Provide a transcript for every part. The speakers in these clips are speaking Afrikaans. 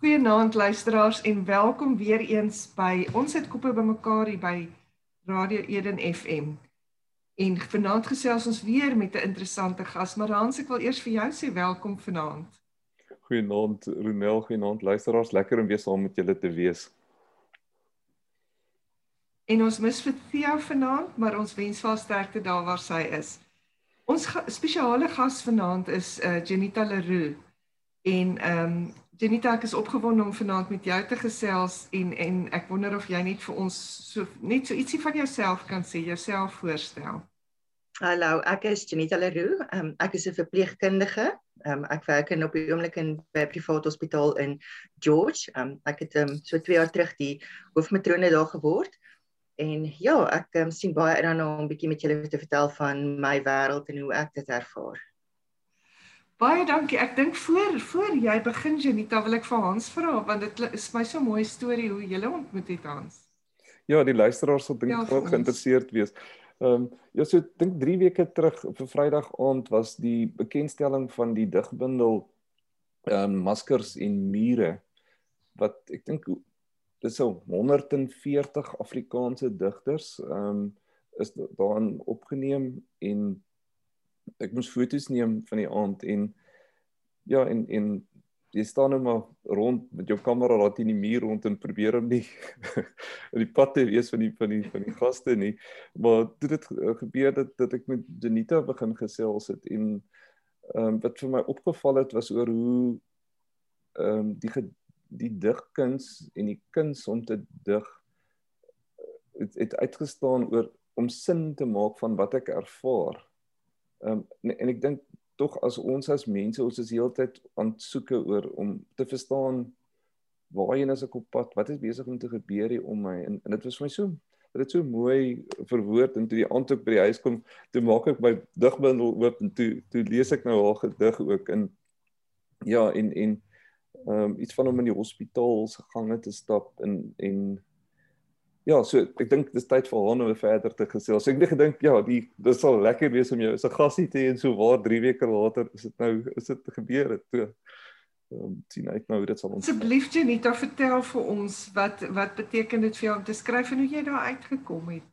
Goeienaand luisteraars en welkom weer eens by ons het koppe bymekaar hier by Radio Eden FM. En vanaand gesels ons weer met 'n interessante gas, maar Hans, ek wil eers vir jou sê welkom vanaand. Goeienaand Ronel, goeienaand luisteraars, lekker om weer saam met julle te wees. En ons mis vir Theo vanaand, maar ons wens vir haar sterkte daar waar sy is. Ons ga spesiale gas vanaand is uh, Janita Leroux. En ehm um, Janita, ek is opgewonde om vanaand met jou te gesels en en ek wonder of jy net vir ons so net so ietsie van jouself kan sê, jouself voorstel. Hallo, ek is Janita Leroux. Um, ek is 'n verpleegkundige. Um, ek werk in op die oomblik in 'n privaat hospitaal in George. Um, ek het um, so 2 jaar terug die hoofmatrone daar geword. En ja, ek um, sien baie uit daarna om 'n bietjie met julle te vertel van my wêreld en hoe ek dit ervaar. Baie dankie. Ek dink voor voor jy begin Janita wil ek vir Hans vra want dit is my so mooi storie hoe julle ontmoet het Hans. Ja, die luisteraars sal dink groot geïnteresseerd wees. Ehm um, ja, so dink 3 weke terug op 'n Vrydag aand was die bekendstelling van die digbundel ehm um, maskers en mure wat ek dink dis so 140 Afrikaanse digters ehm um, is daarin opgeneem en ek moes foto's neem van die aand en ja en en jy staan nou maar rond met jou kamera daar teen die muur rond en probeer om nie in die pad te wees van die van die van die gaste nie. Maar dit het gebeur dat dat ek met Denita begin gesels het en ehm um, wat vir my opgeval het was oor hoe ehm um, die die digkuns en die kuns om te dig het, het uitgestaan oor om sin te maak van wat ek ervaar um, en, en ek dink tog as ons as mense ons is heeltyd aan soeke oor om te verstaan waarheen is ek op pad? Wat is besig om te gebeur hier om my? En, en dit was vir my so dit het so mooi verwoord en toe die aand ook by die huis kom, toe maak ek my digbundel oop en toe toe lees ek nou haar gedig ook in ja en en ehm um, iets van hom in die hospitaal se gange te stap en en ja, so ek dink dis tyd vir hom om verder te gesels. So ek het gedink ja, die dis sal lekker wees om jou as 'n gasie te hê en so waar 3 weke later is dit nou is dit gebeur het. So ehm um, sien uit nou hoe dit sal ons. Asseblief Janita, vertel vir ons wat wat beteken dit vir jou om te skryf en hoe jy daar uitgekom het.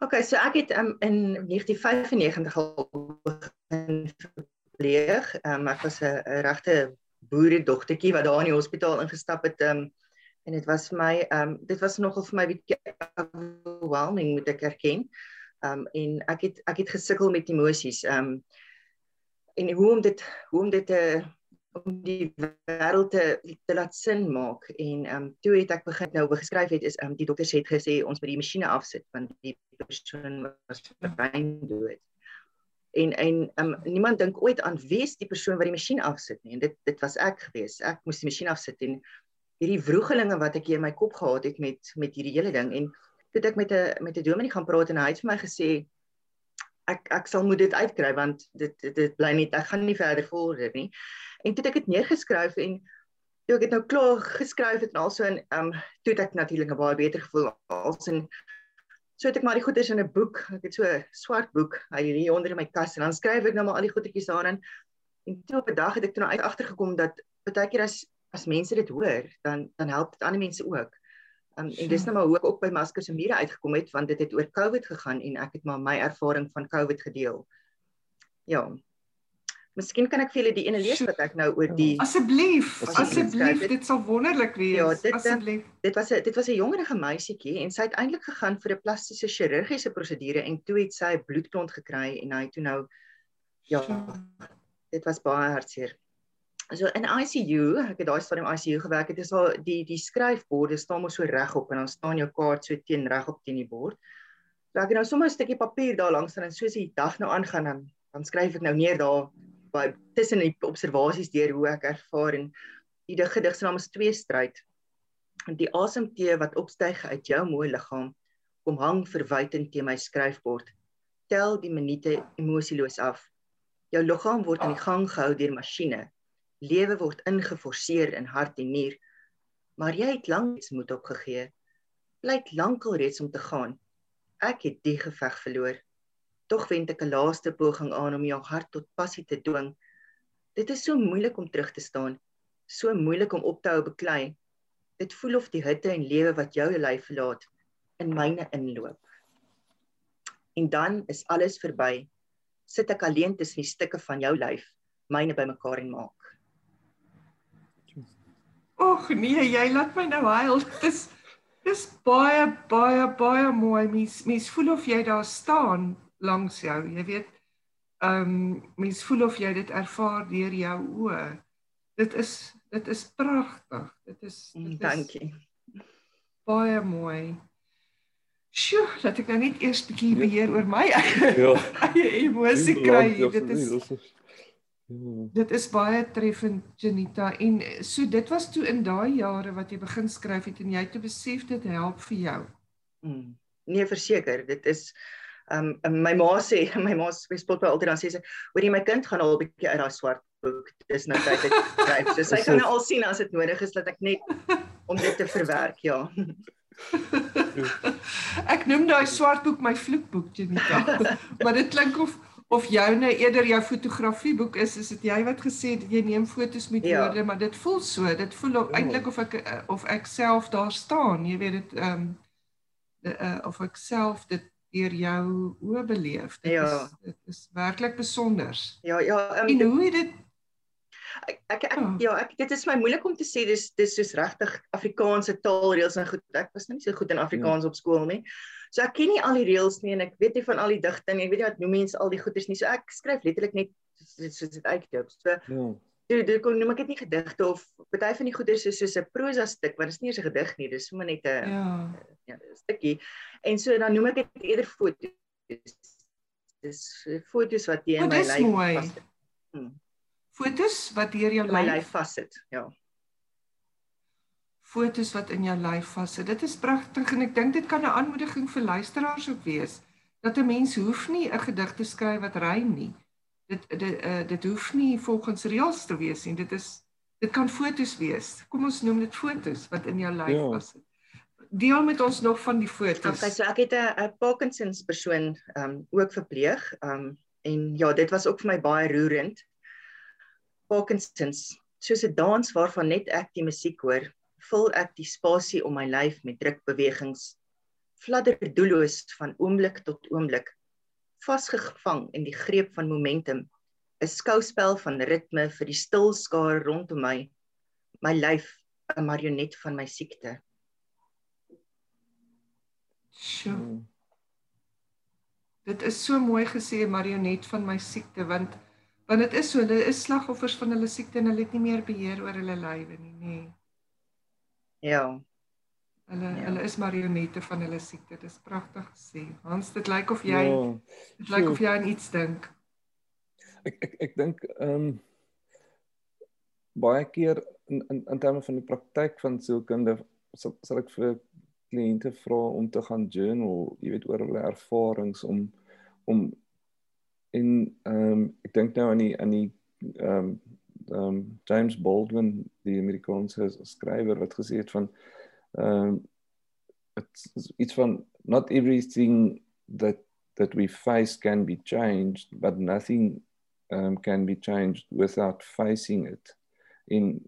OK, so ek het um, in 1995 al begin verpleeg. Um, ek was 'n regte boeredogtertjie wat daar in die hospitaal ingestap het um, en dit was vir my ehm um, dit was nogal vir my bietjie overwhelming moet ek erken. Ehm um, en ek het ek het gesukkel met emosies. Ehm um, en hoe om dit hoe om dit te om die wêreld te te laat sin maak en ehm um, toe het ek begin nou geskryf het is ehm um, die dokters het gesê ons moet die masjiene afsit want die persoon was brein dood. En en ehm um, niemand dink ooit aan wie is die persoon wat die masjien afsit nie en dit dit was ek gewees. Ek moes die masjien afsit en hierdie vroegelinge wat ek hier in my kop gehad het met met hierdie hele ding en toe ek met 'n met 'n dominee gaan praat en hy het vir my gesê ek ek sal moet dit uitkry want dit dit, dit bly net ek gaan nie verder vorder nie. En toe ek dit neergeskryf en toe ek dit nou klaar geskryf het en also en ehm um, toe ek natuurlik 'n baie beter gevoel als en so het ek maar die goeders in 'n boek, ek het so 'n swart boek hier onder in my kas en dan skryf ek nou maar al die goedetjies daarin. En toe op 'n dag het ek toe nou uit agtergekom dat baie keer as as mense dit hoor, dan dan help dit ander mense ook. Um, en dis nou maar hoe ek ook by maskers en mure uitgekom het want dit het oor COVID gegaan en ek het maar my ervaring van COVID gedeel. Ja. Miskien kan ek vir julle die ene lees wat ek nou oor die Asseblief, asseblief, dit sal wonderlik wees. Ja, dit asseblief. Dit was 'n dit was 'n jongerige meisietjie en sy het eintlik gegaan vir 'n plastiese chirurgiese prosedure en toe het sy bloedklont gekry en hy toe nou ja, dit was baie hartseer so in ICU, ek het daai stadium ICU gewerk, dit is al die die skryfborde staan mos so regop en dan staan jou kaart so teen regop teen die bord. So ek het nou sommer 'n stukkie papier daar langs en soos die dag nou aangaan dan dan skryf ek nou neer daar by tussen die observasies deur hoe ek ervaar en die gedig se naam is twee stryd. En die asemtee wat opstyg uit jou mooi liggaam kom hang verwytend teen my skryfbord. Tel die minute emosieloos af. Jou liggaam word in die gang gehou deur masjiene lewe word ingeforseer in hart en nier. Maar jy het lank moed opgegee. Blyk lankal reeds om te gaan. Ek het die geveg verloor. Tog wend ek 'n laaste poging aan om jou hart tot passie te dwing. Dit is so moeilik om terug te staan. so moeilik om op te hou beklei. Dit voel of die hitte en lewe wat jou lyf verlaat in myne inloop. En dan is alles verby. Sit ek alleen tussen die stukke van jou lyf, myne bymekaar en maak. Och nee, jy laat my nou huil. Dis dis baie baie baie mooi. Mens mens voel of jy daar staan langs jou. Jy weet, ehm um, mens voel of jy dit ervaar deur jou oë. Dit is dit is pragtig. Dit is dit is Dankie. Baie mooi. Sjoe, laat ek nou net eers 'n bietjie beheer oor my eie ja. eie emosie kry. Dit is Dit is baie treffend Janita en so dit was toe in daai jare wat jy begin skryf het en jy het toe besef dit help vir jou. Mm. Nee, verseker, dit is um my ma sê my ma spot by altyd dan sê sy hoor jy my kind gaan al 'n bietjie uit daai swart boek. Dis nou tyd ek skryf. So sy kan nou al sien as dit nodig is dat ek net om dit te verwerk, ja. ek noem daai swart boek my vloekboek Janita. maar dit klink of of joune eerder jou fotografieboek is, is dit jy wat gesê het jy neem fotos met ja. woorde, maar dit voel so, dit voel ja. eintlik of ek eh, of ek self daar staan, jy weet dit ehm um, uh, of ek self dit deur jou oë beleef. Dit ja. is dit is werklik besonder. Ja, ja, um, en hoe het dit ek ek, ek oh. ja, ek dit is my moeilik om te sê dis dis soos regtig Afrikaanse taalreëls en goed. Ek was nou nie so goed in Afrikaans ja. op skool nie. So ek ken nie al die reëls nie en ek weet nie van al die digting nie. Ek weet nie wat noem mense al die goeders nie. So ek skryf letterlik net soos dit uitloop. So ja. Dit dit kon noem ek dit nie gedigte of party van die goeders is soos 'n prosa stuk, maar dit is nie 'n gedig nie. Dis sommer net 'n ja, ja 'n stukkie. En so dan noem ek dit eerder foto's. Dis foto's wat jy in my lyf vas. Hmm. Foto's wat deur jou lyf vassit, ja fotos wat in jou lyf vassit. Dit is pragtig en ek dink dit kan 'n aanmoediging vir luisteraars ook wees dat 'n mens hoef nie 'n gedig te skryf wat rym nie. Dit dit uh, dit hoef nie volgens reëls te wees nie. Dit is dit kan fotos wees. Kom ons noem dit fotos wat in jou lyf ja. vassit. Deel met ons nog van die fotos. Okay, so ek het 'n Parkinson's persoon um ook verpleeg. Um en ja, dit was ook vir my baie roerend. Parkinson's soos 'n dans waarvan net ek die musiek hoor vul ek die spasie om my lyf met drukbewegings fladder doelloos van oomblik tot oomblik vasgevang in die greep van momentum 'n skouspel van ritme vir die stil skaar rondom my my lyf 'n marionet van my siekte Sjoe. Hmm. Dit is so mooi gesê marionet van my siekte want want dit is so hulle is slagoffers van hulle siekte en hulle het nie meer beheer oor hulle lywe nie nê. Nee. Ja. Hulle ja. hulle is marionette van hulle siekte. Dit is pragtig gesê. Hans, dit lyk of jy ja, dit lyk of jy aan iets dink. Ek ek ek dink ehm um, baie keer in in in terme van die praktyk van sielkunde sal, sal ek vir kliënte vra om te gaan journal, jy weet oor hulle ervarings om om in ehm um, ek dink nou aan die aan die ehm um, um, James Baldwin die Amerikaanse skrywer wat gesê het van ehm um, it's van not everything that that we face can be changed but nothing um, can be changed without facing it. In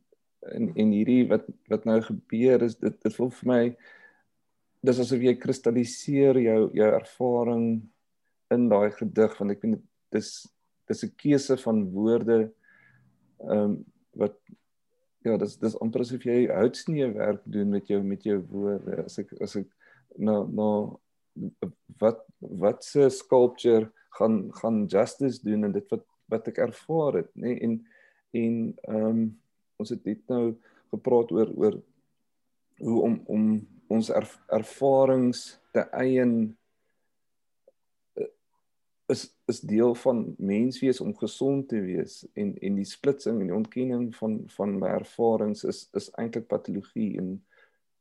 in in hierdie wat wat nou gebeur is dit dit voel vir my dis asof jy kristalliseer jou jou ervaring in daai gedig want ek vind dit is dis 'n keuse van woorde ehm um, wat ja, dis dis amper asof jy houtsnee werk doen met jou met jou woorde. As ek as ek na na wat wat se sculpture gaan gaan justice doen en dit wat wat ek ervaar het, nê? Nee? En en ehm um, ons het dit nou gepraat oor oor hoe om om ons erf, ervarings te eien is is deel van menswees om gesond te wees. En en die splitsing en die ontkenning van van my ervarings is is eintlik patologie en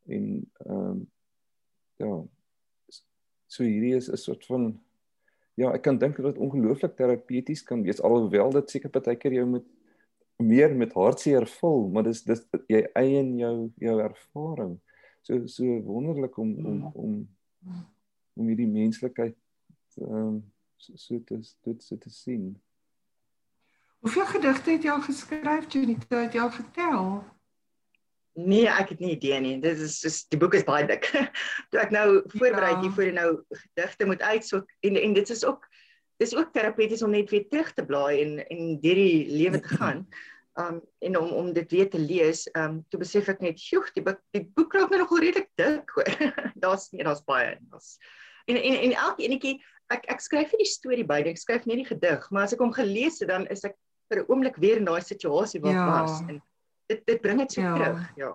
en ehm um, ja so hierdie is 'n soort van ja ek kan dink dat dit ongelooflik terapeuties kan wees alhoewel dit seker baie keer jou met meer met hartseer vul maar dis dis jy eien jou jou ervaring. So so wonderlik om om om om hierdie menslikheid ehm um, so te dit so te sien. Hoeveel gedigte het jy al geskryf, Janita? Het jy al getel? Nee, ek het nie idee nie. Dit is dis die boek is baie dik. Toe ek nou voorberei ja. hiervoor en nou gedigte moet uitsoek en en dit is ook dis ook terapeuties om net weer terug te blaai en en deur die lewe te gaan. Um en om om dit weer te lees, um toe besef ek net, "Sjoe, die boek die boek raak nou nogal redelik dik, hoor." daar's nee, daar's baie. Daar's en en en elke enetjie ek ek skryf nie die storie by, ek skryf net die gedig, maar as ek hom gelees het, dan is ek vir 'n oomblik weer in daai situasie waar ja. was en dit dit bring dit so ja. terug, ja.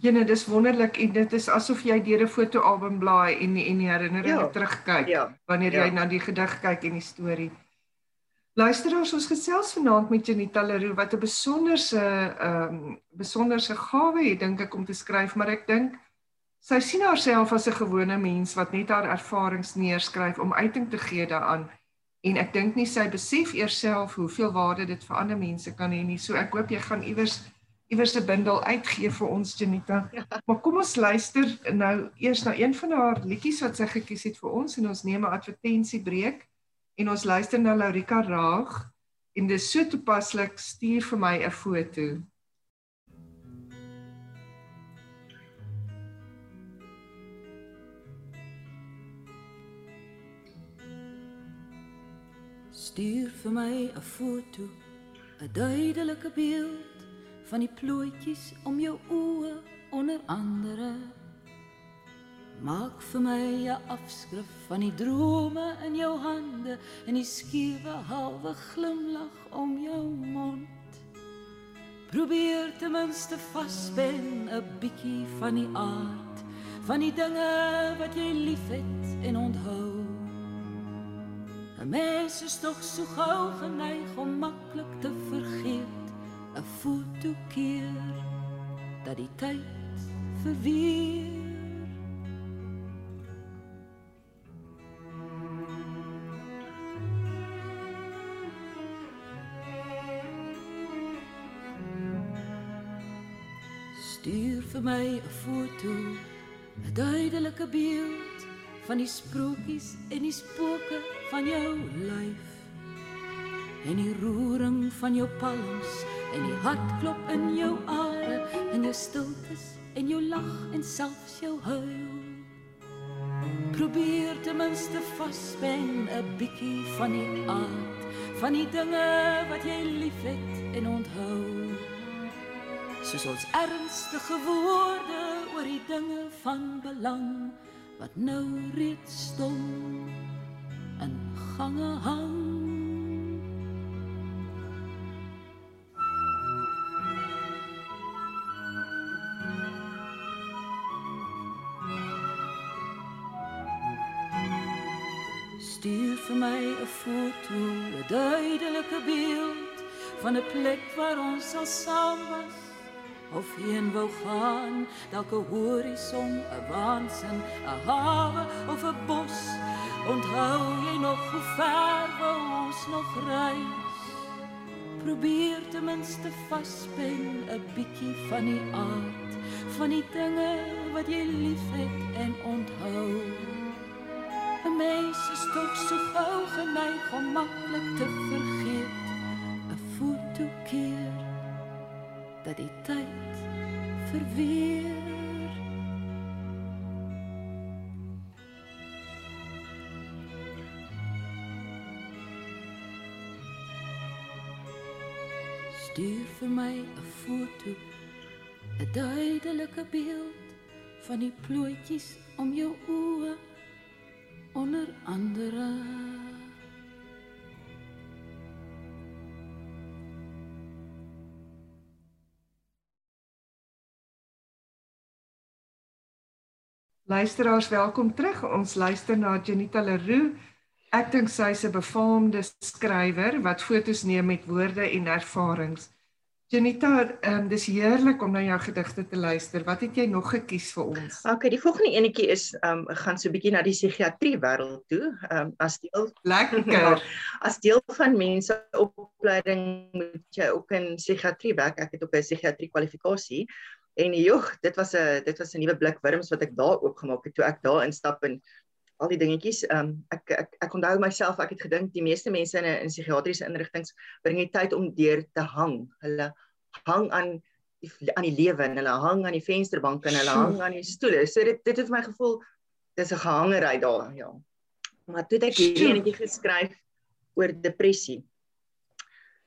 Ja, dis wonderlik en dit is asof jy deur 'n fotoalbum blaai en en die herinneringe ja. terugkyk ja. wanneer jy ja. na die gedig kyk en die storie. Luisteraars, ons gesels vanaand met Janita Leroux wat 'n besonderse ehm um, besonderse gawe het dink ek om te skryf, maar ek dink sy sien haarself as 'n gewone mens wat net haar ervarings neerskryf om uiting te gee daaraan en ek dink nie sy besef eers self hoeveel waarde dit vir ander mense kan hê nie. So ek hoop jy gaan iewers iewers 'n bundel uitgee vir ons Janita. Ja. Maar kom ons luister nou eers na een van haar liedjies wat sy gekies het vir ons en ons neem 'n advertensiebreek en ons luister na Laurika Raag en dis so toepaslik stuur vir my 'n foto. Stuur vir my 'n foto, 'n duidelike beeld van die plooitjies om jou oë onder andere. Maak vir my 'n afskrif van die drome in jou hande en die skewe halwe glimlag om jou mond. Probeer ten minste vasben 'n bietjie van die aard van die dinge wat jy liefhet en onthou. 'n Mens is tog so gou geneig om maklik te vergeet 'n foto keer dat die tyd verweer. Stuur vir my 'n foto, 'n duidelike beeld van die sprokies en die spooke van jou lyf. En die roering van jou palms en die hartklop in jou are en jou stiltes en jou lag en selfs jou huil. Probeer ten minste vasben 'n bietjie van die aard van die dinge wat jy liefhet en onthou. Soos ons ernstige woorde oor die dinge van belang wat nou reeds stom in gange hang. Stuur vir my 'n foto 'n duidelike beeld van 'n plek waar ons sal saam was of heen wou gaan dalk 'n horison 'n waansin 'n hawe of 'n bos. Onthou jy nog hoe ver wou ons nog reis? Probeer ten minste vaspen 'n bietjie van die aard van die dinge wat jy liefhet en onthou. 'n mens is tog so gou geneig om maklik te vergeet dat die tyd verweer. Stuur vir my 'n foto, 'n duidelike beeld van die plooitjies om jou oë onder andere. Luisteraars, welkom terug. Ons luister na Janita Leroux. Ek dink sy is 'n befaamde skrywer wat fotos neem met woorde en ervarings. Janita, um, dis heerlik om na jou gedigte te luister. Wat het jy nog gekies vir ons? Okay, die volgende enetjie is um gaan so 'n bietjie na die psigiatrie wêreld toe. Um as deel lekker ja, as deel van mense opleiding moet jy ook in psigiatrie werk. Ek het ook 'n psigiatrie kwalifikasie. En joh, dit was 'n dit was 'n nuwe blik wurms wat ek daar oopgemaak het toe ek daar instap en al die dingetjies. Ehm um, ek ek ek onthou myself ek het gedink die meeste mense in 'n psigiatriese instellings bring die tyd om deur te hang. Hulle hang aan die aan die lewe en hulle hang aan die vensterbank en hulle hang aan die stoele. So dit dit het my gevoel dis 'n gehangery daar, ja. Maar toe het ek hierdie enetjie geskryf oor depressie.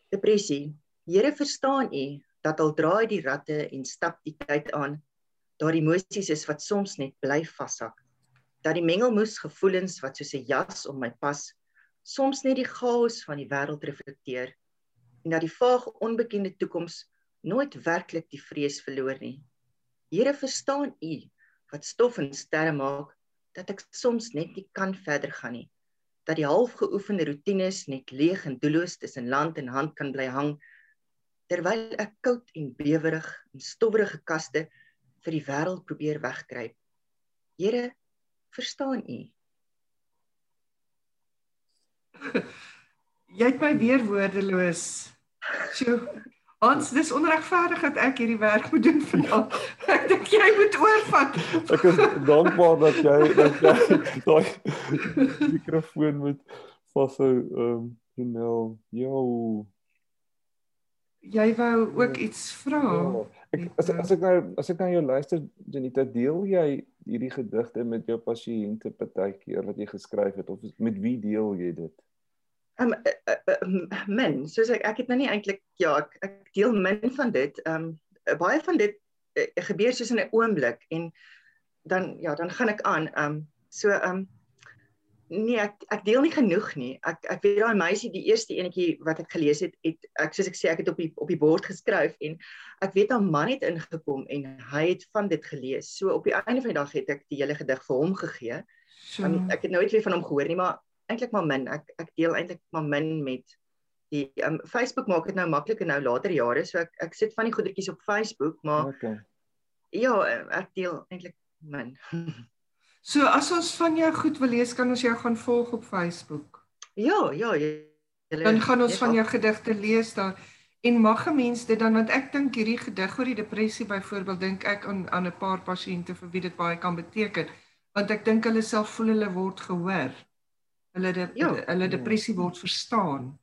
Depressie. Here verstaan u dat al draai die ratte en stap die tyd aan, daar emosies is wat soms net bly vashak dat die mengelmoes gevoelens wat soos 'n jas om my pas soms net die chaos van die wêreld reflekteer en dat die vaag onbekende toekoms nooit werklik die vrees verloor nie. Here verstaan U wat stof en sterre maak dat ek soms net nie kan verder gaan nie. Dat die halfgeoefende rotines net leeg en doelloos tussen land en hand kan bly hang terwyl ek koud en bewerig in stowwerige kaste vir die wêreld probeer wegkruip. Here verstaan u? Jy het my weer woordeloos. So, ons dis onregverdig dat ek hierdie werk moet doen vandag. Ek dink jy moet oorvat. Ek is dankbaar dat jy dat jy daai mikrofoon moet vashou. Ehm, um, nou, jou jy wou ook iets vra. Ja, ek as as ek nou as ek nou jou luister Janita, deel jy hierdie gedigte met jou pasiënte partykeer wat jy geskryf het of met wie deel jy dit? Um uh, uh, min, soos ek ek het nou nie eintlik ja, ek, ek deel min van dit. Um baie van dit uh, gebeur soos in 'n oomblik en dan ja, dan gaan ek aan. Um so um nee, ek ek deel nie genoeg nie. Ek ek weet daai meisie die eerste enetjie wat ek gelees het, het ek soos ek sê ek het op die op die bord geskryf en ek weet 'n man het ingekom en hy het van dit gelees. So op die einde van die dag het ek die hele gedig vir hom gegee. So. Um, ek het nooit weer van hom gehoor nie, maar eintlik maar min. Ek ek deel eintlik maar min met die um, Facebook maak dit nou maklik en nou later jare, so ek ek sit van die goedertjies op Facebook, maar okay. Ja, ek deel eintlik min. So as ons van jou goed wil lees, kan ons jou gaan volg op Facebook. Ja, ja, jy, dan gaan ons van jou gedigte lees daar. En mag 'n mens dit dan want ek dink hierdie gedig oor die depressie byvoorbeeld dink ek aan aan 'n paar pasiënte vir wie dit baie kan beteken want ek dink hulle self voel hulle word gehoor. Hulle de, ja. hulle depressie word verstaan.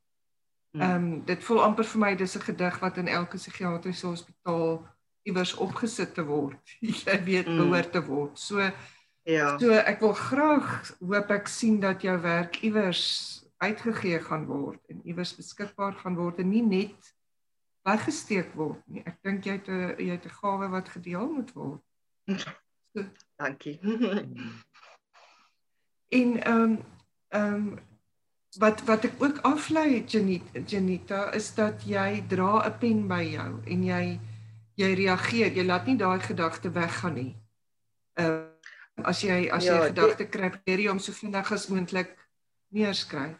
Hmm. Ehm um, dit voel amper vir my dis 'n gedig wat in elke psigiatriese hospitaal iewers opgesit te word. Jy weet hmm. behoort te word. So Ja. So ek wil graag hoop ek sien dat jou werk iewers uitgegee gaan word en iewers beskikbaar gaan word en nie net weggesteek word nie. Ek dink jy het 'n jy het 'n gawe wat gedeel moet word. So, dankie. en ehm um, ehm um, wat wat ek ook aflei Janita Janita is dat jy dra 'n pen by jou en jy jy reageer. Jy laat nie daai gedagte weggaan nie. As jy as jy ja, gedagte kry, probeer jy hom so vinnig as moontlik neerskryf.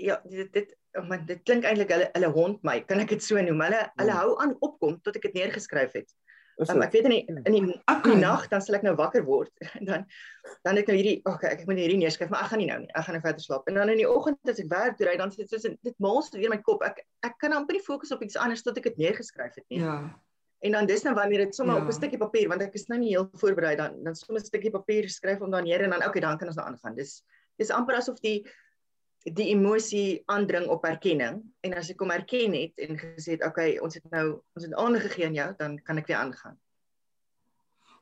Ja, dit dit maar dit klink eintlik hulle hulle hond my, kan ek dit so noem. Hulle hulle ja. hou aan opkom tot ek dit neergeskryf het. Um, ek weet in die in die, okay. die nag dan sal ek nou wakker word en dan dan ek nou hierdie okay, ek moet hierdie neerskryf, maar ek gaan nie nou nie. Ek gaan nou verder slaap. En dan in die oggend as ek werk toe ry, dan sit dit dit maals weer my kop. Ek ek kan amper nie fokus op iets anders tot ek dit neergeskryf het nie. Ja. En dan dis nou wanneer dit sommer ja. op 'n stukkie papier want ek is nou nie heel voorberei dan dan sommer 'n stukkie papier skryf om dan neer en dan okay dan kan ons nou aangaan. Dis dis amper asof die die emosie aandring op erkenning en as ek hom erken het en gesê het okay ons het nou ons het aandag gegee aan jou dan kan ek weer aangaan.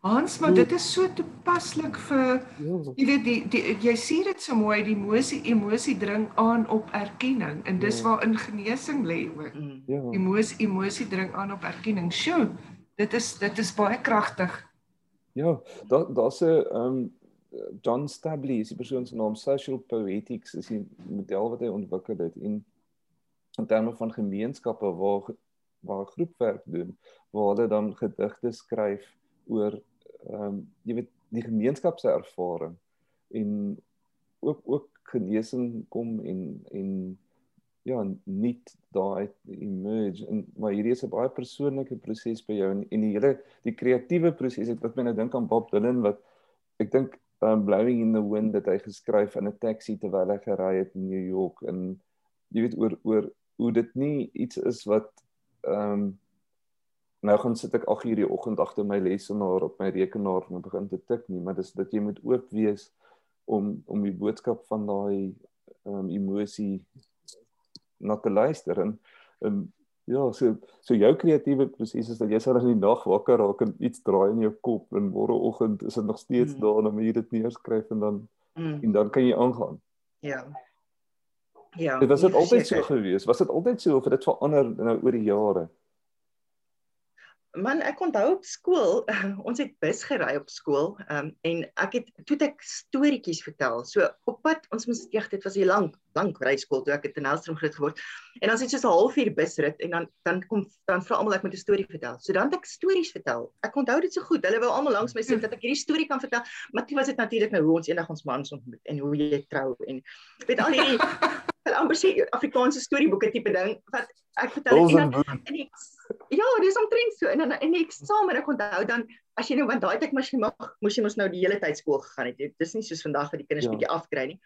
Hans, maar dit is so toepaslik vir ja. jy weet die, die jy sien dit so mooi die emosie emosie dring aan op erkenning en dis ja. waar in genesing lê ook. Mm. Ja. Emosie emosie dring aan op erkenning. Sjoe, dit is dit is baie kragtig. Ja, daar daar's 'n um John Stabley, is die persoon se naam Social Poetics, is die model wat hy ontwikkel het en in terme van gemeenskappe waar waar groepwerk doen, waar hulle dan gedigte skryf oor ehm um, jy weet die gemeenskapservaring en ook ook genesing kom en en ja nie daai emerge en maar hierdie is 'n baie persoonlike proses by jou en en die hele die kreatiewe proses ek wat my nou dink aan Bob Dylan wat ek dink um, blowing in the wind dat hy geskryf in 'n taxi terwyl hy gery het in New York en jy weet oor oor hoe dit nie iets is wat ehm um, nou gaan sit ek 8 uur die oggend agter my lesenaar op my rekenaar en begin te tik nie, maar dis dat jy moet oop wees om om die boodskap van daai um, emosie na te luister en en ja, so so jou kreatiewe proses is dat jy sal in die nag wakker raak en iets draai in jou kop en môreoggend is dit nog steeds mm. daar en dan moet jy dit neerskryf en dan mm. en dan kan jy aangaan. Ja. Ja. Dit was dit altyd so gewees. Was dit altyd so of het dit verander nou oor die jare? Man, ek onthou op skool, ons het bus gery op skool, um, en ek het toe ek storieetjies vertel. So op pad, ons moes eeg dit was 'n lang, lank ry skool toe ek het in Helstrom groot geword. En sit jy so 'n halfuur busrit en dan dan kom dan vra almal ek moet 'n storie vertel. So dan het ek stories vertel. Ek onthou dit so goed. Hulle wou almal langs my sit dat ek hierdie storie kan vertel. Maar dit was dit natuurlik nou hoe ons eendag ons mans ontmoet en hoe jy trou en weet al hierdie hulle amper sê Afrikaanse storieboeke tipe ding wat ek vertel en dan en ek Ja, dis omtrent so. En dan in die eksamen ek onthou dan as jy nou want daai tyd mos jy mag moes jy mos nou die hele tyd skool gegaan het. Dis nie soos vandag wat die kinders ja. bietjie afkry nie.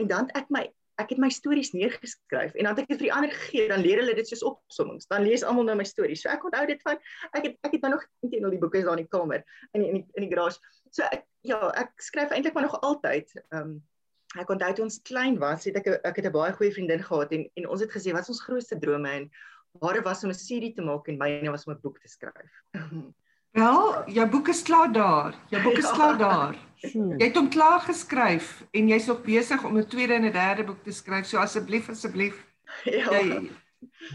En dan ek my ek het my stories neergeskryf en dan het ek dit vir die ander gegee. Dan leer hulle dit soos opsommings. Dan lees almal nou my stories. So ek onthou dit van ek het ek het nou nog intendeel die boeke is daar in die kamer in die, in die, in die garage. So ek ja, ek skryf eintlik maar nog altyd. Ehm um, ek onthou toe ons klein was, het ek ek het 'n baie goeie vriendin gehad en en ons het gesê wat is ons grootste drome en Hare was om 'n serie te maak en myne was om 'n boek te skryf. Wel, jou boek is klaar daar. Jou boek is ja. klaar daar. Jy het hom klaar geskryf en jy's nog besig om 'n tweede en 'n derde boek te skryf. So asseblief asseblief. Ja. Jy,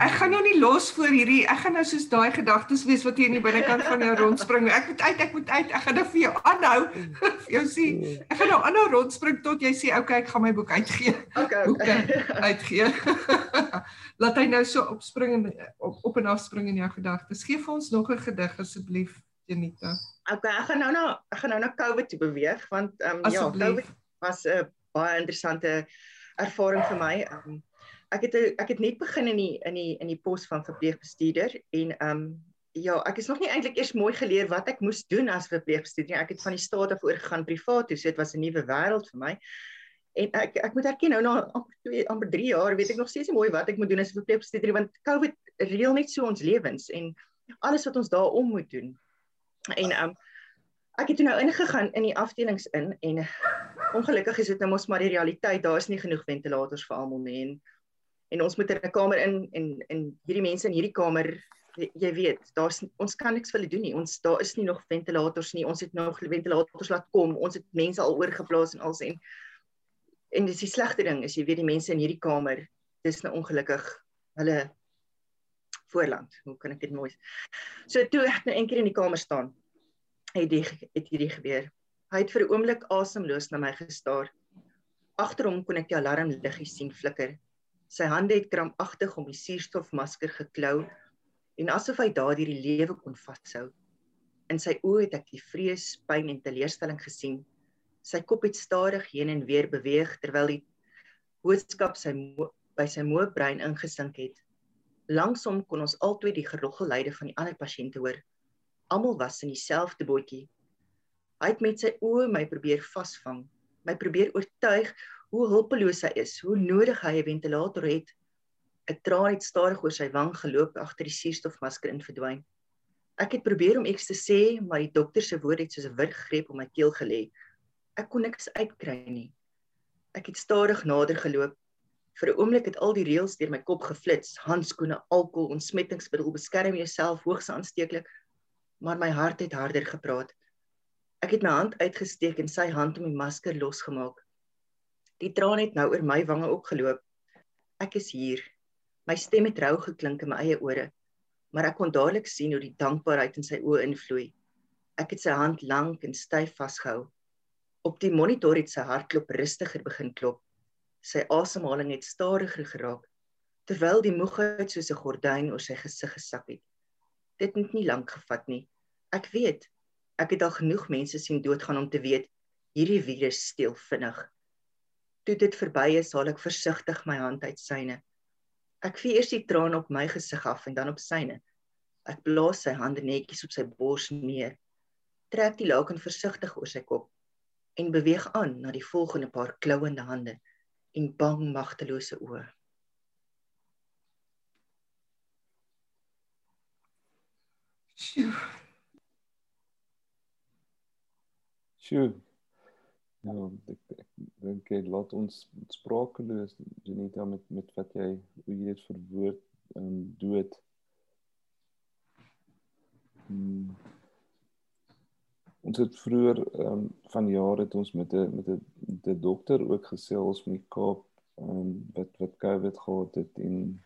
ek gaan jou nie los voor hierdie. Ek gaan nou soos daai gedagtes wees wat hier in die binnekant van jou rondspring. Ek moet uit, ek moet uit. Ek gaan nou vir jou aanhou. vir jou sien. Ek gaan nou aanhou rondspring tot jy sê, "Oké, okay, ek gaan my boek uitgee." Okay. okay. uitgee. Laat hy nou so opspring en op, op en af spring in jou gedagtes. Geef vir ons nog 'n gedig asseblief, Janita. Okay, ek gaan nou na ek gaan nou na COVID toe beweeg want ehm um, ja, COVID was 'n baie interessante ervaring vir my. Ehm um, ek het ek het net begin in die in die in die pos van verpleegbestuurder en ehm um, ja, ek is nog nie eintlik eers mooi geleer wat ek moes doen as verpleegbestuurder nie. Ek het van die staat af oorgegaan privaat toe. So dit was 'n nuwe wêreld vir my. En ek ek moet erken nou na amper 2 amper 3 jaar weet ek nog steeds nie mooi wat ek moet doen as verpleegbestuurder want COVID reël net so ons lewens en alles wat ons daaroor moet doen. En ehm um, ek het toe nou ingegaan in die afdelings in en ongelukkig is dit nou mos maar die realiteit. Daar is nie genoeg ventilators vir almal nie en en ons moet in 'n kamer in en en hierdie mense in hierdie kamer jy weet daar's ons kan niks vir hulle doen nie. Ons daar is nie nog ventilators nie. Ons het nog ventilators laat kom. Ons het mense al oorgeplaas en als en en dis die slegste ding is jy weet die mense in hierdie kamer dis nou ongelukkig hulle voorland. Hoe kan ek dit mooi so toe ek nou eendag in die kamer staan het die het hierdie gebeur. Hy het vir 'n oomblik asemloos na my gestaar. Agter hom kon ek die alarm liggies sien flikker Sy hande het krampagtig om die suurstofmasker geklou en asof hy daardie die lewe kon vashou. In sy oë het ek die vrees, pyn en teleurstelling gesien. Sy kop het stadig heen en weer beweeg terwyl die boodskap sy by sy moe brein ingesink het. Langsom kon ons albei die geroggellyde van die ander pasiënte hoor. Almal was in dieselfde bootjie. Hy het met sy oë my probeer vasvang, my probeer oortuig hoe hulpeloos hy is, hoe nodig hy 'n ventilator het. 'n Traan het stadig oor sy wang geloop agter die suurstofmasker in verdwyn. Ek het probeer om iets te sê, maar die dokter se woorde het soos 'n wurggreep om my keel gelê. Ek kon niks uitkry nie. Ek het stadig nader geloop. Vir 'n oomblik het al die reëls deur my kop geflits: handskoene, alkohol, ontsmettingsmiddel, beskerm jouself, hoogs aansteeklik. Maar my hart het harder gepraat. Ek het my hand uitgesteek en sy hand om die masker losgemaak. Die traan het nou oor my wange opgeloop. Ek is hier. My stem het rou geklink in my eie ore, maar ek kon dadelik sien hoe die dankbaarheid in sy oë invloei. Ek het sy hand lank en styf vasgehou. Op die monitor het sy hartklop rustiger begin klop. Sy asemhaling het stadiger geraak terwyl die moegheid soos 'n gordyn oor sy gesig gesak het. Dit het nie lank gevat nie. Ek weet, ek het al genoeg mense sien doodgaan om te weet hierdie virus steel vinnig. Toe dit verby is, haal ek versigtig my hand uit syne. Ek vee eers die traan op my gesig af en dan op syne. Ek blaas sy hande netjies op sy bors neer. Trek die laken versigtig oor sy kop en beweeg aan na die volgende paar klouende hande en bang magtelose oë. Sjoe. Sjoe. Ja, ek dink jy laat ons sprakeloos Janita met met wat jy hoe jy dit verwoord um, dood. Hmm. Ons het vroeër um, van jare het ons met 'n met 'n die dokter ook gesels met Kaap um, wat wat COVID gehad het en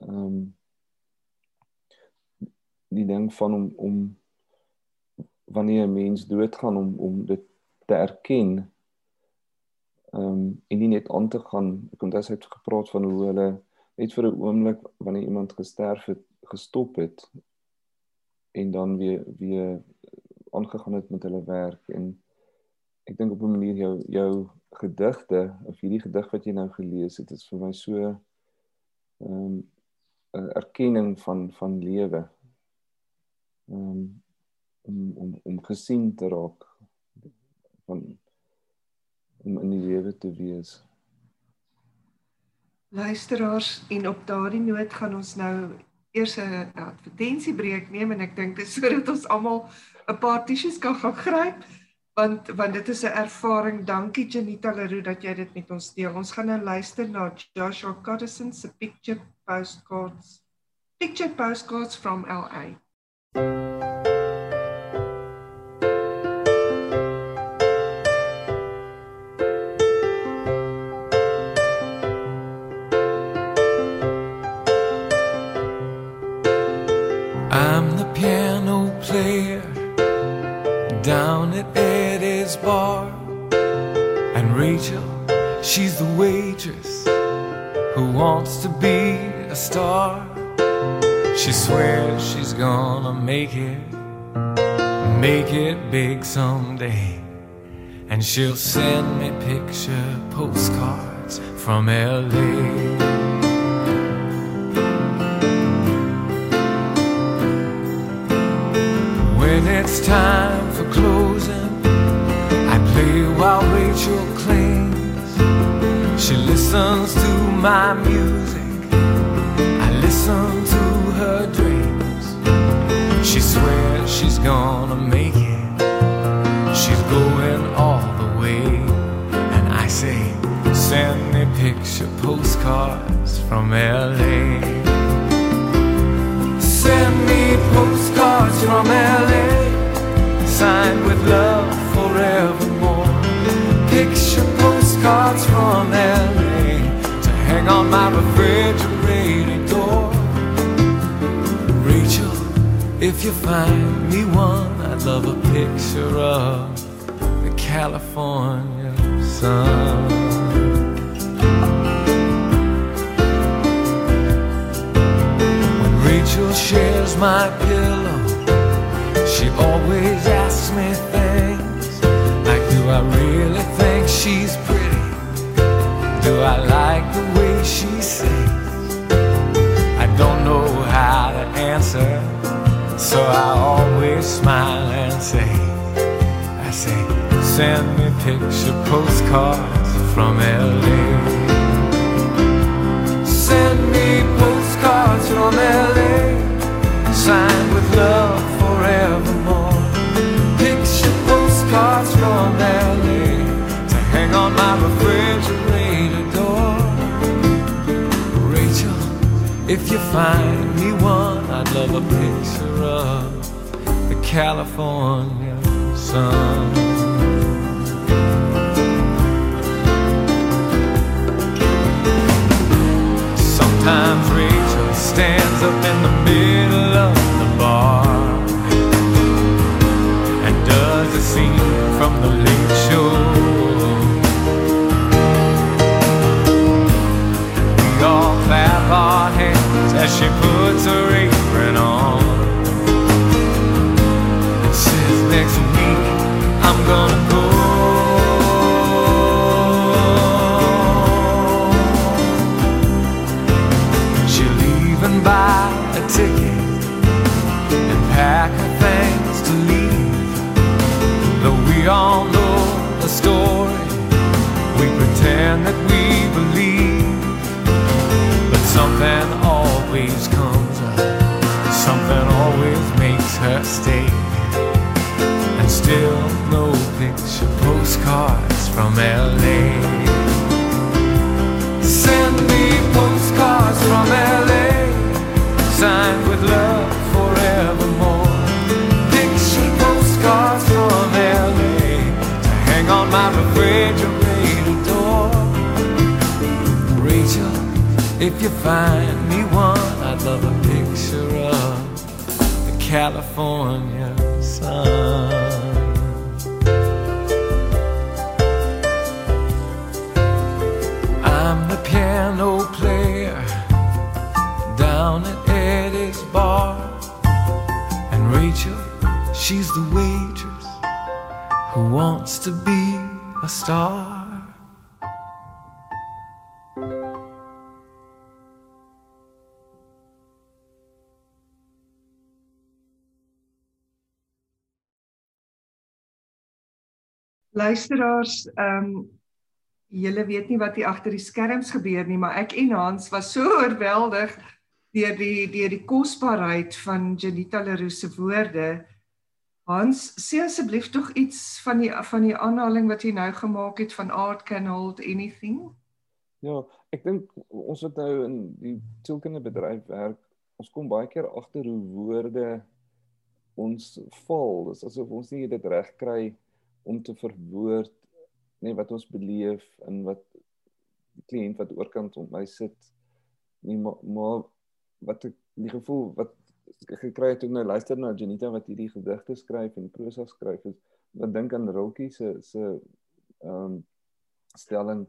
ehm um, die ding van om om wanneer 'n mens doodgaan om om dit te erken ehm um, en nie net aan te gaan ek onthou hy het gepraat van hoe hulle net vir 'n oomblik wanneer iemand gesterf het gestop het en dan weer weer aangegaan het met hulle werk en ek dink op 'n manier jou jou gedigte of hierdie gedig wat jy nou gelees het is vir my so ehm um, 'n erkenning van van lewe. Ehm um, om om om gesien te raak van om in die lewe te wees. Luisteraars en op daardie noot gaan ons nou eers 'n advertensiebreek neem en ek dink dit is sodat ons almal 'n paar tissues kan gaan gryp want want dit is 'n ervaring. Dankie Janita Leroux dat jy dit met ons deel. Ons gaan nou luister na Joshua Coddison se picture postcards. Picture postcards from LA. She's the waitress who wants to be a star. She swears she's gonna make it, make it big someday. And she'll send me picture postcards from LA. It's time for closing, I play while Rachel clings. She listens to my music. I listen to her dreams. She swears she's gonna make it. She's going all the way. And I say, send me picture postcards from LA. Send me postcards from LA. Signed with love forevermore. Picture postcards from LA to hang on my refrigerator door. Rachel, if you find me one, I'd love a picture of the California sun. When Rachel shares my pillow, she always asks me things like, Do I really think she's pretty? do I like the way she sings? I don't know how to answer, so I always smile and say, I say, send me picture postcards from LA. Send me postcards from LA, signed with love forevermore. Postcards from LA to hang on my refrigerator. door. Rachel, if you find me one, I'd love a picture of the California sun. Sometimes Rachel stands up in the middle of the bar from the lake shore. We all clap our hands as she puts her find me one, I'd love a picture of the California Luisteraars, ehm um, julle weet nie wat hier agter die skerms gebeur nie, maar ek en Hans was so oorweldig deur die deur die kosbaarheid van Janita Leroux se woorde. Hans, sê asseblief tog iets van die van die aanhaling wat jy nou gemaak het van art can hold anything. Ja, ek dink ons wat nou in die sielkindebedryf werk, ons kom baie keer agter hoe woorde ons val. Dit is asof ons nie dit reg kry om te verwoord nê wat ons beleef en wat die kliënt wat oorkant op my sit nie maar, maar wat ek die gevoel wat ek gekry het toe nou luister na Janita wat hierdie gedigte skryf en prosa skryf is wat dink aan Rilke se se ehm um, stelling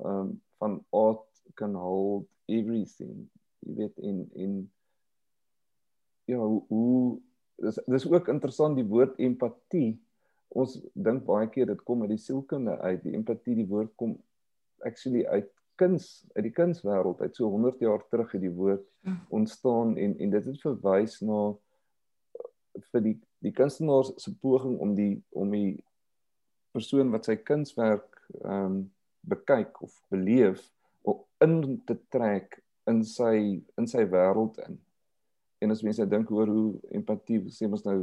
ehm um, van art can hold everything jy weet in in ja hoe dis dis ook interessant die woord empatie ons dink baie keer dit kom uit die sielkunde uit die empatie die woord kom actually uit kuns uit die kunswêreld uit so 100 jaar terug het die woord hm. ontstaan en en dit het verwys na vir die die kunstenaar se poging om die om die persoon wat sy kunswerk ehm um, bekyk of beleef om in te trek in sy in sy wêreld in en as mense dink oor hoe empatie sê ons nou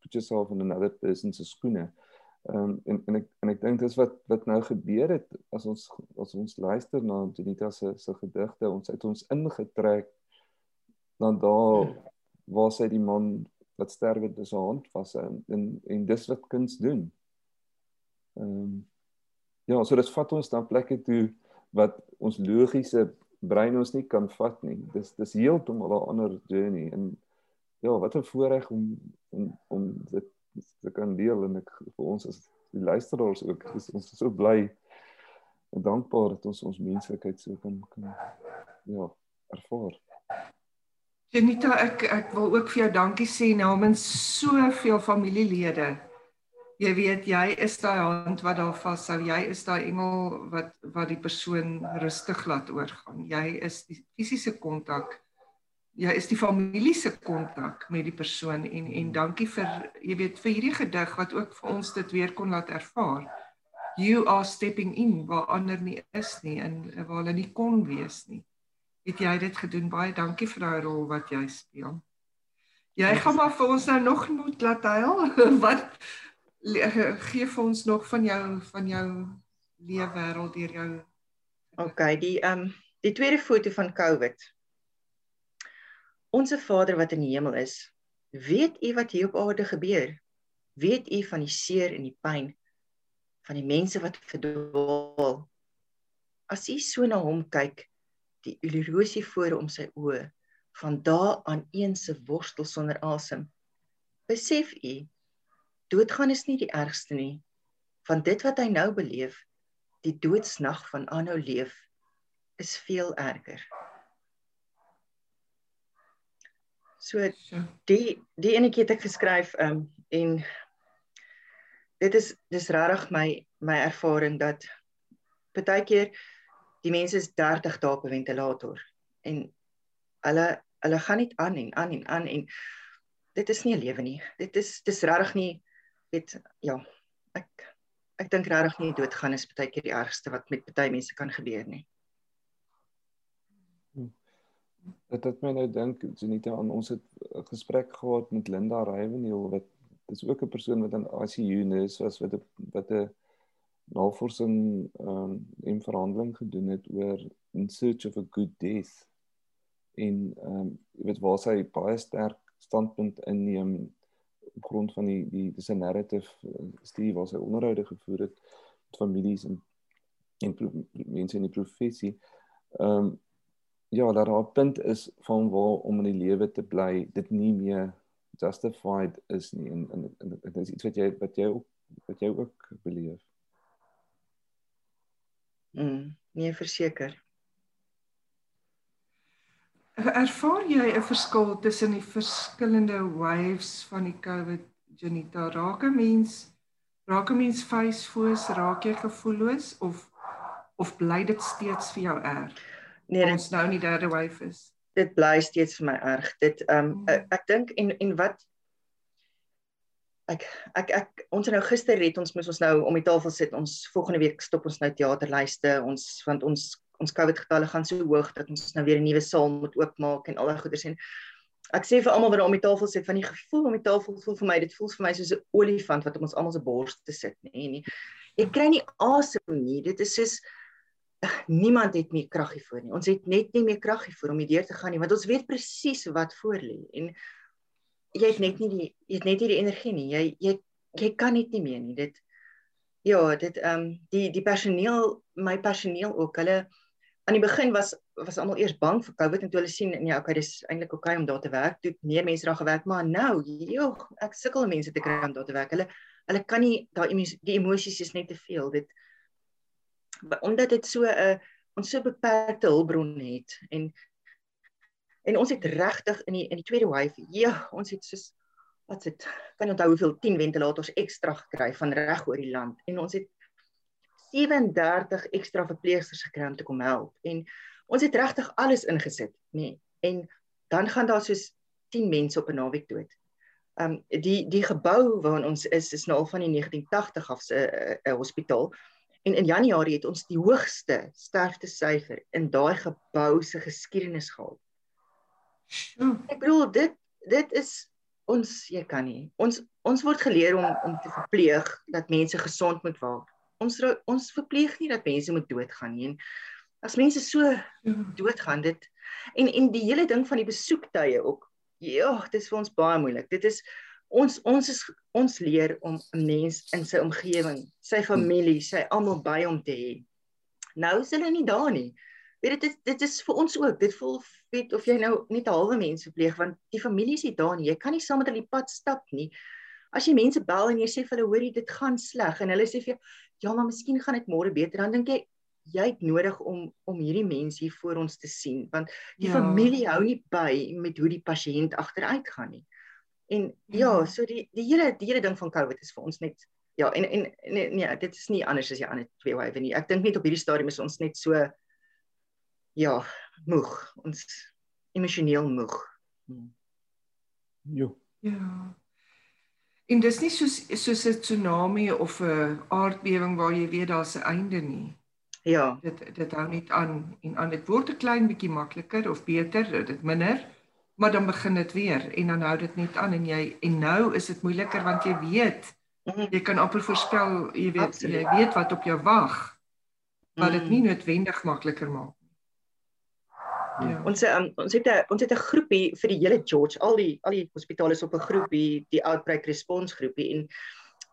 put yourself in another person se skoene. Ehm um, en en ek en ek dink dis wat wat nou gebeur het as ons as ons luister na Janita se se gedigte, ons het ons ingetrek dan daar waar sy die man wat sterwe dis haar hand vas en, en en dis wat kuns doen. Ehm um, ja, so dit vat ons dan plekke toe wat ons logiese brein ons nie kan vat nie. Dis dis heeltemal 'n ander journey en ja, wat 'n voorreg om om om dit te kan deel en ek vir ons as die luisteraars ook is ons is so bly en dankbaar dat ons ons menslikheid so kan kan ja, ervaar. Janita, ek ek wil ook vir jou dankie sê namens soveel familielede jy weet jy is daai hand wat daar vashou jy is daai engel wat wat die persoon rustig laat oorgaan. Jy is die fisiese kontak. Jy is die familie se kontak met die persoon en en dankie vir jy weet vir hierdie gedig wat ook vir ons dit weer kon laat ervaar. You are stepping in waar ander nie is nie en waar hulle nie kon wees nie. Het jy dit gedoen? Baie dankie vir daai rol wat jy speel. Jy gaan maar vir ons nou nog moet laat huil. Wat gee vir ons nog van jou van jou leefwêreld deur jou OK, die ehm um, die tweede foto van COVID. Onse Vader wat in die hemel is, weet U wat hier op aarde gebeur? Weet U van die seer en die pyn van die mense wat verdwaal? As U so na hom kyk, die illusie voor om sy oë, van daar aan een se worstel sonder asem. Besef U doodgaan is nie die ergste nie. Van dit wat hy nou beleef, die doodsnag van aanhou leef, is veel erger. So die die enetjie het ek geskryf um, en dit is dis regtig my my ervaring dat baie keer die mense is 30 dae op 'n ventilator en hulle hulle gaan net aan en aan en aan en dit is nie 'n lewe nie. Dit is dis regtig nie het ja, ek ek dink regtig nie doodgaan is baie keer die ergste wat met baie mense kan gebeur nie. Dit het my nou dink Janita aan ons het 'n gesprek gehad met Linda Rywenhill wat dis ook 'n persoon wat in ICU is was wat 'n wat 'n navorsing ehm um, en verhandeling gedoen het oor in search of a good death en ehm um, jy weet waar sy baie sterk standpunt inneem op grond van die die dis 'n narrative uh, studie waar sy onderhoude gevoer het met families en en mense in die professie. Ehm um, ja, dat daar 'n punt is van waar om in die lewe te bly, dit nie meer justified is nie en en dit is iets wat jy wat jy ook wat jy ook beleef. Mm, nee, verseker. Ervaar jy 'n verskil tussen die verskillende waves van die COVID Janita? Raak 'n mens raak 'n mens facefoos, raak jy gevoelloos of of bly dit steeds vir jou erg? Nee, ons nou in die derde wave is dit bly steeds vir my erg. Dit ehm um, ek, ek dink en en wat ek ek ek ons nou gister het ons moes ons nou om die tafel sit. Ons volgende week stop ons nou teaterlyste. Ons want ons ons COVID getalle gaan so hoog dat ons nou weer 'n nuwe saal moet oopmaak en al daai goeders en ek sê vir almal wat om die tafel sit van die gevoel om die tafel voel vir my dit voel vir my soos 'n olifant wat op ons almal se bors te sit nê nee, nee. ek kry nie asem nie dit is soos niemand het meer krag hiervoor nie. Ons het net nie meer krag hiervoor om hierdeur te gaan nie, want ons weet presies wat voor lê en jy het net nie die jy het net nie die energie nie. Jy jy jy kan net nie meer nie. Dit ja, dit ehm um, die die personeel, my personeel ook, hulle aan die begin was was almal eers bang vir COVID en toe hulle sien nee, okay, dis eintlik okay om daar te werk. Toe meer mense daar gewerk, maar nou, joh, ek sukkel mense te kry om daar te werk. Hulle hulle kan nie daai die emosies is net te veel. Dit omdat dit so 'n uh, ons so beperkte hulpbron het en en ons het regtig in die in die tweede wave ja ons het soos wat dit kan onthou hoeveel 10 ventilators ekstra gekry van reg oor die land en ons het 37 ekstra verpleegsters gekry om te kom help en ons het regtig alles ingesit nê nee. en dan gaan daar soos 10 mense op 'n naweek dood. Um die die gebou waarin ons is is nou al van die 1980 af 'n uh, uh, hospitaal. En in Januarie het ons die hoogste sterfte syfer in daai gebou se geskiedenis gehad. Ek bedoel dit dit is ons jy kan nie. Ons ons word geleer om om te verpleeg dat mense gesond moet word. Ons ons verpleeg nie dat mense moet doodgaan nie. En as mense so ja. doodgaan dit en en die hele ding van die besoektye ook. Ja, dit is vir ons baie moeilik. Dit is ons ons is ons leer om 'n mens in sy omgewing, sy familie, sy almal by hom te hê. Nou is hulle nie daar nie. Weet dit dit is vir ons ook. Dit voel weet of jy nou net 'n halwe mens verpleeg want die familie is nie daar nie. Jy kan nie saam met hulle die pad stap nie. As jy mense bel en jy sê vir hulle hoorie dit gaan sleg en hulle sê vir jou ja, maar miskien gaan dit môre beter, dan dink jy jy het nodig om om hierdie mense hier voor ons te sien want die ja. familie hou nie by met hoe die pasiënt agteruit gaan nie. En ja, mm. so die die hele die hele ding van COVID is vir ons net ja, en en nee, nee dit is nie anders as die ander twee wave nie. Ek dink net op hierdie stadium is ons net so ja, moeg. Ons emosioneel moeg. Hmm. Jo. Ja. En dis nie soos soos 'n tsunami of 'n aardbewing waar jy weet daar's 'n einde nie. Ja. Dit dit hou net aan en aan dit word 'n klein bietjie makliker of beter, dit minder maar dan begin dit weer en dan hou dit net aan en jy en nou is dit moeiliker want jy weet mhm. jy kan amper voorspel jy weet Absoluut. jy weet wat op jou wag wat dit nie mhm. noodwendig makliker maak Ja. Ons um, ons het 'n ons het 'n groepie vir die hele George al die al die hospitale is op 'n groepie die outbreak response groepie en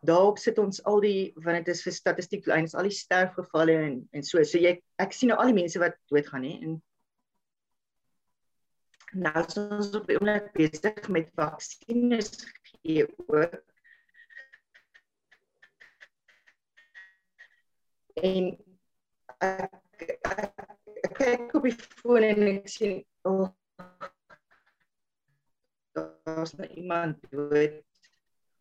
daarop sit ons al die want dit is vir statistiek lyn is al die sterfgevalle en en so so jy ek sien nou al die mense wat doodgaan hè en nou is ons op die oomblik besig met vaksines gee ook. En ek, ek, ek kyk op die foon en ek sien oh, daar's nou iemand dood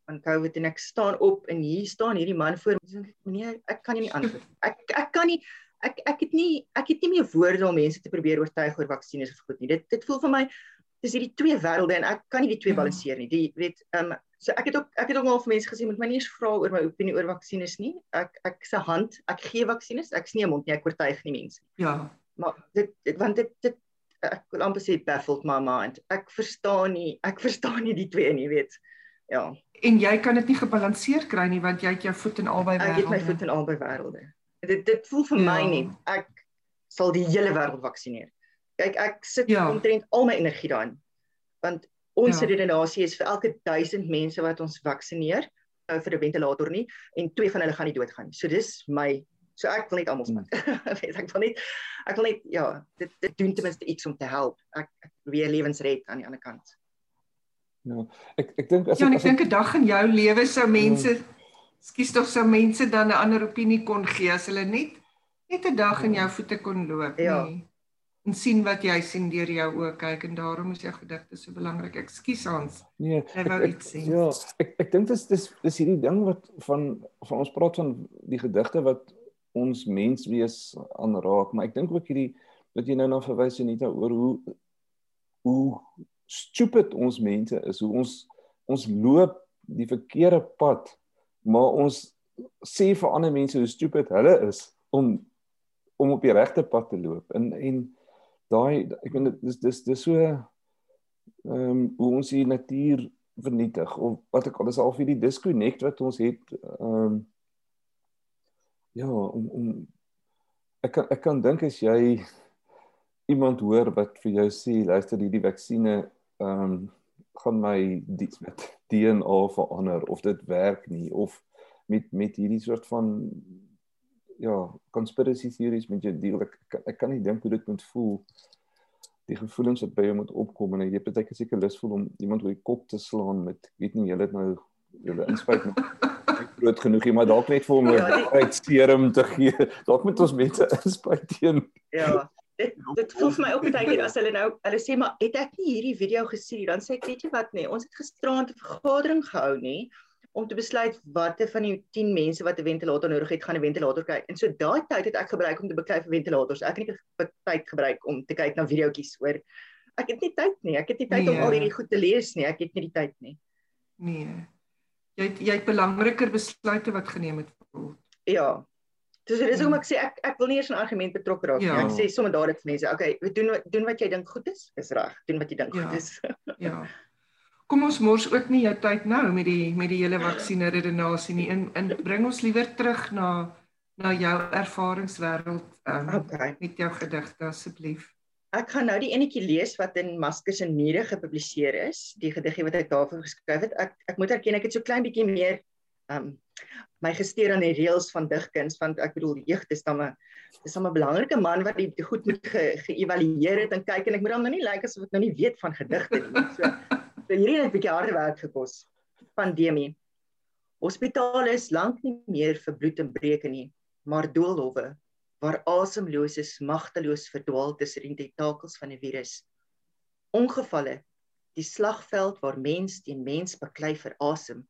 van COVID en ek staan op en hier staan hierdie man voor my. Meneer, ek kan nie antwoord. Ek ek kan nie ek ek het nie ek het nie meer woorde om mense te probeer oortuig oor vaksines of goed nie. Dit dit voel vir my dis hierdie twee wêrelde en ek kan nie die twee balanseer nie. Die weet ehm um, so ek het ook ek het ook al vir mense gesê moet my nie eens vra oor my opinie oor vaksines nie. Ek ek se hand, ek gee vaksines, ek snie 'n mond nie, ek oortuig nie mense. Ja. Maar dit, dit want dit dit ek wil amper sê baffled my mind. Ek verstaan nie, ek verstaan nie die twee nie, weet. Ja. En jy kan dit nie gebalanseer kry nie want jy het jou voet in albei Ek wêrelde. het my voet in albei wêrelde. Dit dit voel vir my Ja. nie ek sal die hele wêreld vaksineer. Kyk, ek sit Ja. omtrent al my energie daarin. Want ons Ja. redenasie is vir elke 1000 mense wat ons vaksineer, nou vir 'n ventilator nie en twee van hulle gaan nie doodgaan nie. So dis my so ek wil net almal spat. Weet ek wil net ek wil net ja, dit dit doen ten minste iets om te help. Ek, ek weer lewens red aan die ander kant. Ja. Ek ek dink as Ja, ek as ek dink 'n dag in jou lewe sou mense skus tog sou mense dan 'n ander opinie kon gee as hulle net net 'n dag in jou voete kon loop, Ja. nee. En sien wat jy sien deur jou oë kyk en daarom is jou gedigte so belangrik. Ekskuus Hans. nee, Jy ek, wou ek, iets sê. ja, ek ek dink dis dis dis hierdie ding wat van van ons praat van die gedigte wat ons menswees aanraak, maar ek dink ook hierdie wat jy nou na verwys Anita oor hoe hoe stupid ons mense is, hoe ons ons loop die verkeerde pad, maar ons sê vir ander mense hoe stupid hulle is om om op die regte pad te loop. En en daai ek weet dit dis dis dis so ehm um, hoe ons die natuur vernietig of wat ek al is al vir die disconnect wat ons het ehm um, ja om om ek kan ek kan dink as jy iemand hoor wat vir jou sê luister hierdie vaksines ehm um, gaan my die met DNA verander of dit werk nie of met met hierdie soort van ja conspiracy theories met jou deel. Ek, ek, ek kan nie dink hoe dit moet voel. Die gevoelens wat by jou moet opkom en jy het baie seker lus voel om iemand oor die kop te slaan met weet nie julle het nou julle inspuit met groot genoeg nie maar dalk net vir hom 'n Ja, uit serum te gee. Dalk moet ons mense inspuit teen Ja. Dit dit voel vir my ook baie keer as hulle nou hulle sê maar het ek nie hierdie video gesien nie? Dan sê ek weet jy wat nee ons het gisteraand 'n vergadering gehou nie om te besluit watter van die 10 mense wat 'n ventilator nodig het gaan 'n ventilator kry. En so daai tyd het ek gebruik om te beklei vir ventilators. Ek het nie tyd gebruik om te kyk na videoetjies hoor. Ek het nie tyd nie. Ek het nie tyd om Nee. al hierdie goed te lees nie. Ek het nie die tyd nie. Nee. Jy het, jy het belangriker besluite wat geneem het word. ja dis dis hoekom ek sê ek ek wil nie eers in argument betrokke raak nie Ja. ek sê sommer dadelik vir mense okay doen wat- doen wat jy dink goed is is reg doen wat jy dink Ja. goed is Ja. Kom ons mors ook nie jou tyd nou met die met die hele vaksine redenasie nie. In in bring ons liewer terug na na jou ervaringswêreld um, okay met jou gedigte asseblief. Ek gaan nou die enetjie lees wat in Maskers en Mure gepubliseer is, die gediggie wat ek daarvoor geskryf het. Ek ek moet erken ek het so klein bietjie meer um my gesteer aan die reëls van digkuns want ek bedoel jeug dis dan 'n dis dan 'n belangrike man wat die goed moet ge, geëvalueer het en kyk en ek moet hom nou nie lyk like asof ek nou nie weet van gedigte nie. So, so hierdie het 'n bietjie harde werk gekos. Pandemie. Hospitale is lank nie meer vir bloed en breuke nie, maar doolhowe waar asemloses magteloos verdwaal tussen die tentakels van 'n virus. Ongevalle, die slagveld waar mens teen mens baklei vir asem.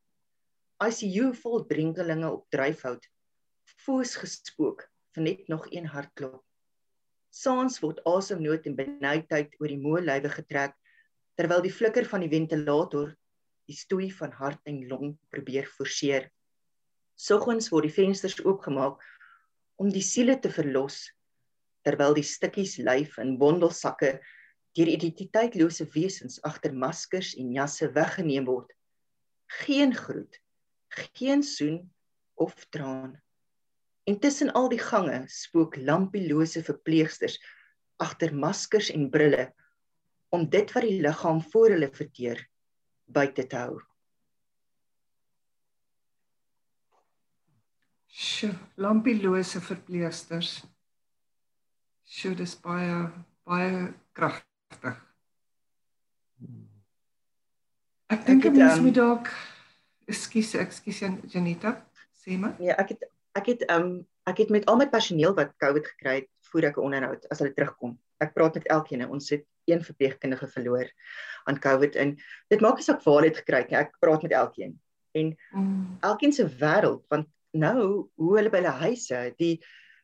ICU vol drenkelinge op dryfhout. Foos gespook vir net nog een hartklop. Saans word asemnood en benoudheid oor die moeluiwe getrek terwyl die flikker van die ventilator die stoei van hart en long probeer forceer. Soggens word die vensters oopgemaak om die siele te verlos terwyl die stukkies lyf in bondelsakke deur identiteitlose wesens agter maskers en jasse weggeneem word. Geen groet, geen soen of traan. Intussen al die gange spook lampielose verpleegsters agter maskers en brille om dit wat die liggaam voor hulle verteer buite te hou. Sjoe, lampielose verpleegsters. Sjoe, dis baie baie kragtig. Ek dink 'n mens ehm, moet dalk Ekskuus, ekskuus Janita, sê maar. Nee, ek het ek het um ek het met al my personeel wat COVID gekry het, voer ek 'n onderhoud as hulle terugkom. Ek praat met elkeen en ons het een verpleegkundige verloor aan COVID en dit maak nie saak waar hulle dit gekry het nie. Ek praat met elkeen. En Mm, elkeen se wêreld want nou hoe hulle by hulle huise, die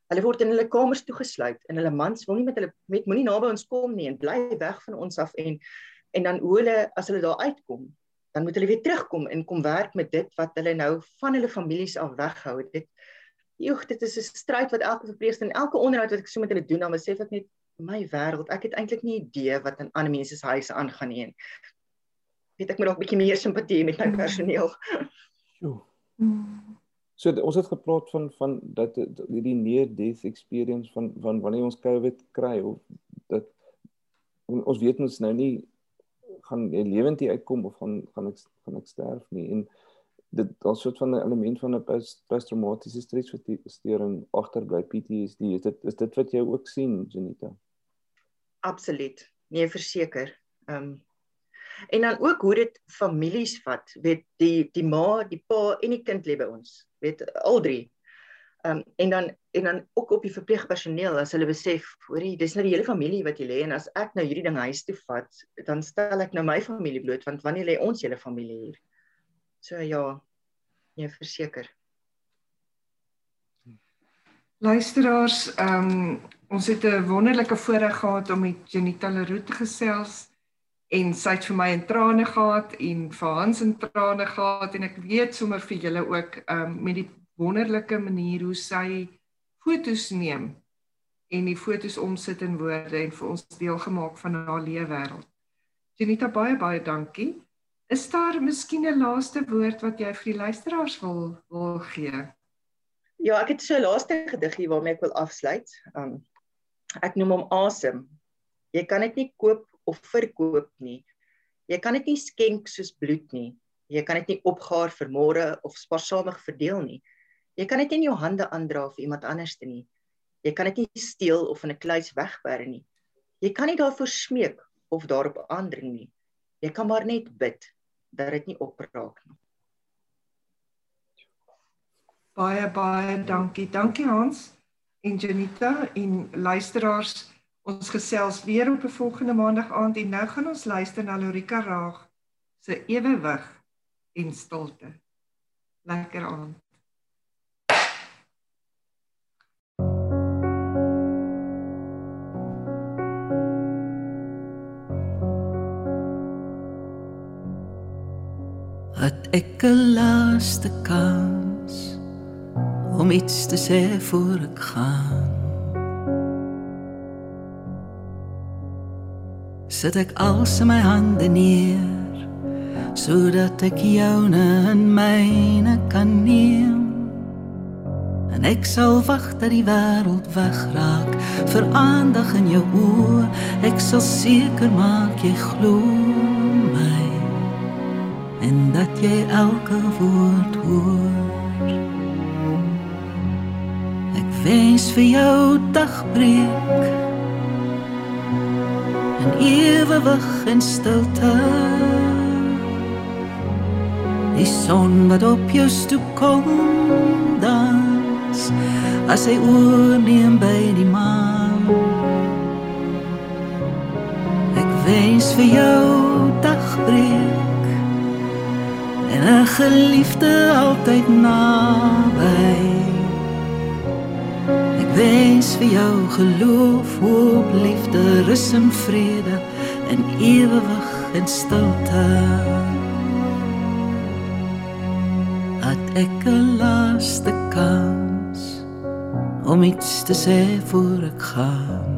hulle word in hulle kamers toegesluit en hulle mans wil nie met hulle met moenie naby ons kom nie en bly weg van ons af en en dan hoe hulle as hulle daar uitkom, dan moet hulle weer terugkom en kom werk met dit wat hulle nou van hulle families af weghou. Dit joh, dit is 'n stryd wat elke verpleegster en elke onderhoud wat ek so met hulle doen, dan besef ek net my wêreld, ek het eintlik nie idee wat in ander mense se huise aangaan nie. En weet ek moet dalk 'n bietjie meer simpatie met my mm. personeel. Jo. Mm. So ons het gepraat van van dat die near death experience van van wanneer ons COVID kry of dat ons weet ons nou nie gaan lewend hier uitkom of gaan gaan ek gaan ek sterf nie. En dit daar's soort van 'n element van 'n posttraumatiese stresversteuring agter by PTSD is dit is dit wat jy ook sien Janita? Absoluut. Nee verseker. Ehm um, en dan ook hoe dit families vat. Weet die die ma die pa en die kind lê by ons. Weet al drie. Ehm um, en dan en dan ook op die verpleegpersoneel as hulle besef hoorie dis nou die hele familie wat hier lê en as ek nou hierdie ding huis toe vat dan stel ek nou my familie bloot want wanneer lê ons hele familie hier? So ja, nee verseker. Luisteraars, ehm um, ons het 'n wonderlike voorreg gehad om met Janita Leroux te gesels en sy het vir my in trane gehad en vir Hans in trane gehad en ek weet sommer vir julle ook um, met die wonderlike manier hoe sy fotos neem en die fotos omsit in woorde en vir ons deel gemaak van haar lewe wêreld. Janita baie baie dankie. Is daar miskien 'n laaste woord wat jy vir die luisteraars wil wil gee? Ja, ek het so 'n laaste gediggie waarmee ek wil afsluit. Um ek noem hom Asem. Jy kan dit nie koop of verkoop nie. Jy kan dit nie skenk soos bloed nie. Jy kan dit nie opgaar vir môre of spaarsamig verdeel nie. Jy kan dit nie in jou hande aandra vir iemand anders te nie. Jy kan dit nie steel of in 'n kluis wegberg nie. Jy kan nie daarvoor smeek of daarop aandring nie. Jy kan maar net bid dat dit nie opraak nie. Baie baie dankie. Dankie Hans en Janita en luisteraars. Ons gesels weer op 'n volgende maandag aand en nou gaan ons luister na Lorika Raag se ewewig en stilte. Lekker aand. het ek 'n laaste kans om iets te sê voor ek gaan. Sit ek alles in my hande neer sodat ek jou in myne kan neem. En ek sal wag dat die wêreld wegraak vir aandag in jou oë. Ek sal seker maak jy glo en dat jy elke woord hoor. Ek wens vir jou dagbreek en ewig in stilte. Die son wat op jou stoep kom dans as hy oorneem by die maan. Ek wens vir jou dagbreek en 'n geliefde altyd naby. Wens vir jou geloof, hoop, liefde, rus en vrede en ewig in stilte. At ek 'n laaste kans om iets te sê voor ek gaan.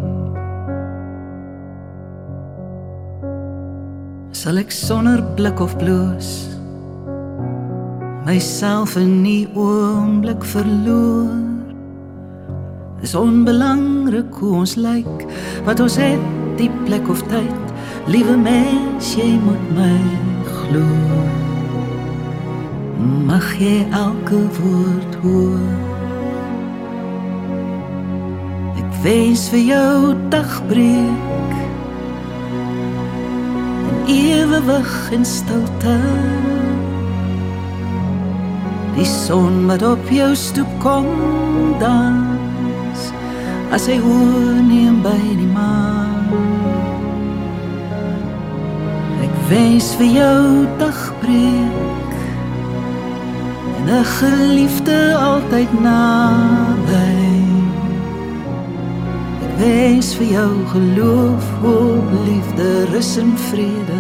Sal ek sonder blik of bloos myself in die oomblik verloor. Dis onbelangrik hoe ons lyk, wat ons het, die plek of tyd. Liewe mens, jy moet my glo. Mag jy elke woord hoor. Ek wens vir jou dagbreek. En ewig in stilte die son wat op jou stoep kom dans as hy oorneem by die maan ek wens vir jou dagbreek en 'n geliefde altyd naby ek wens vir jou geloof hoop liefde rus en vrede.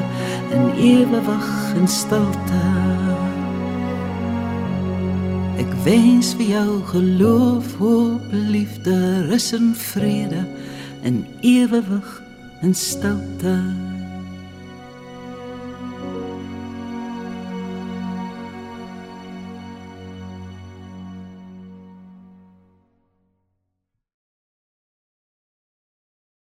En ewig in stilte wens vir jou geloof, hoop, liefde, rus en vrede in ewewig in stilte.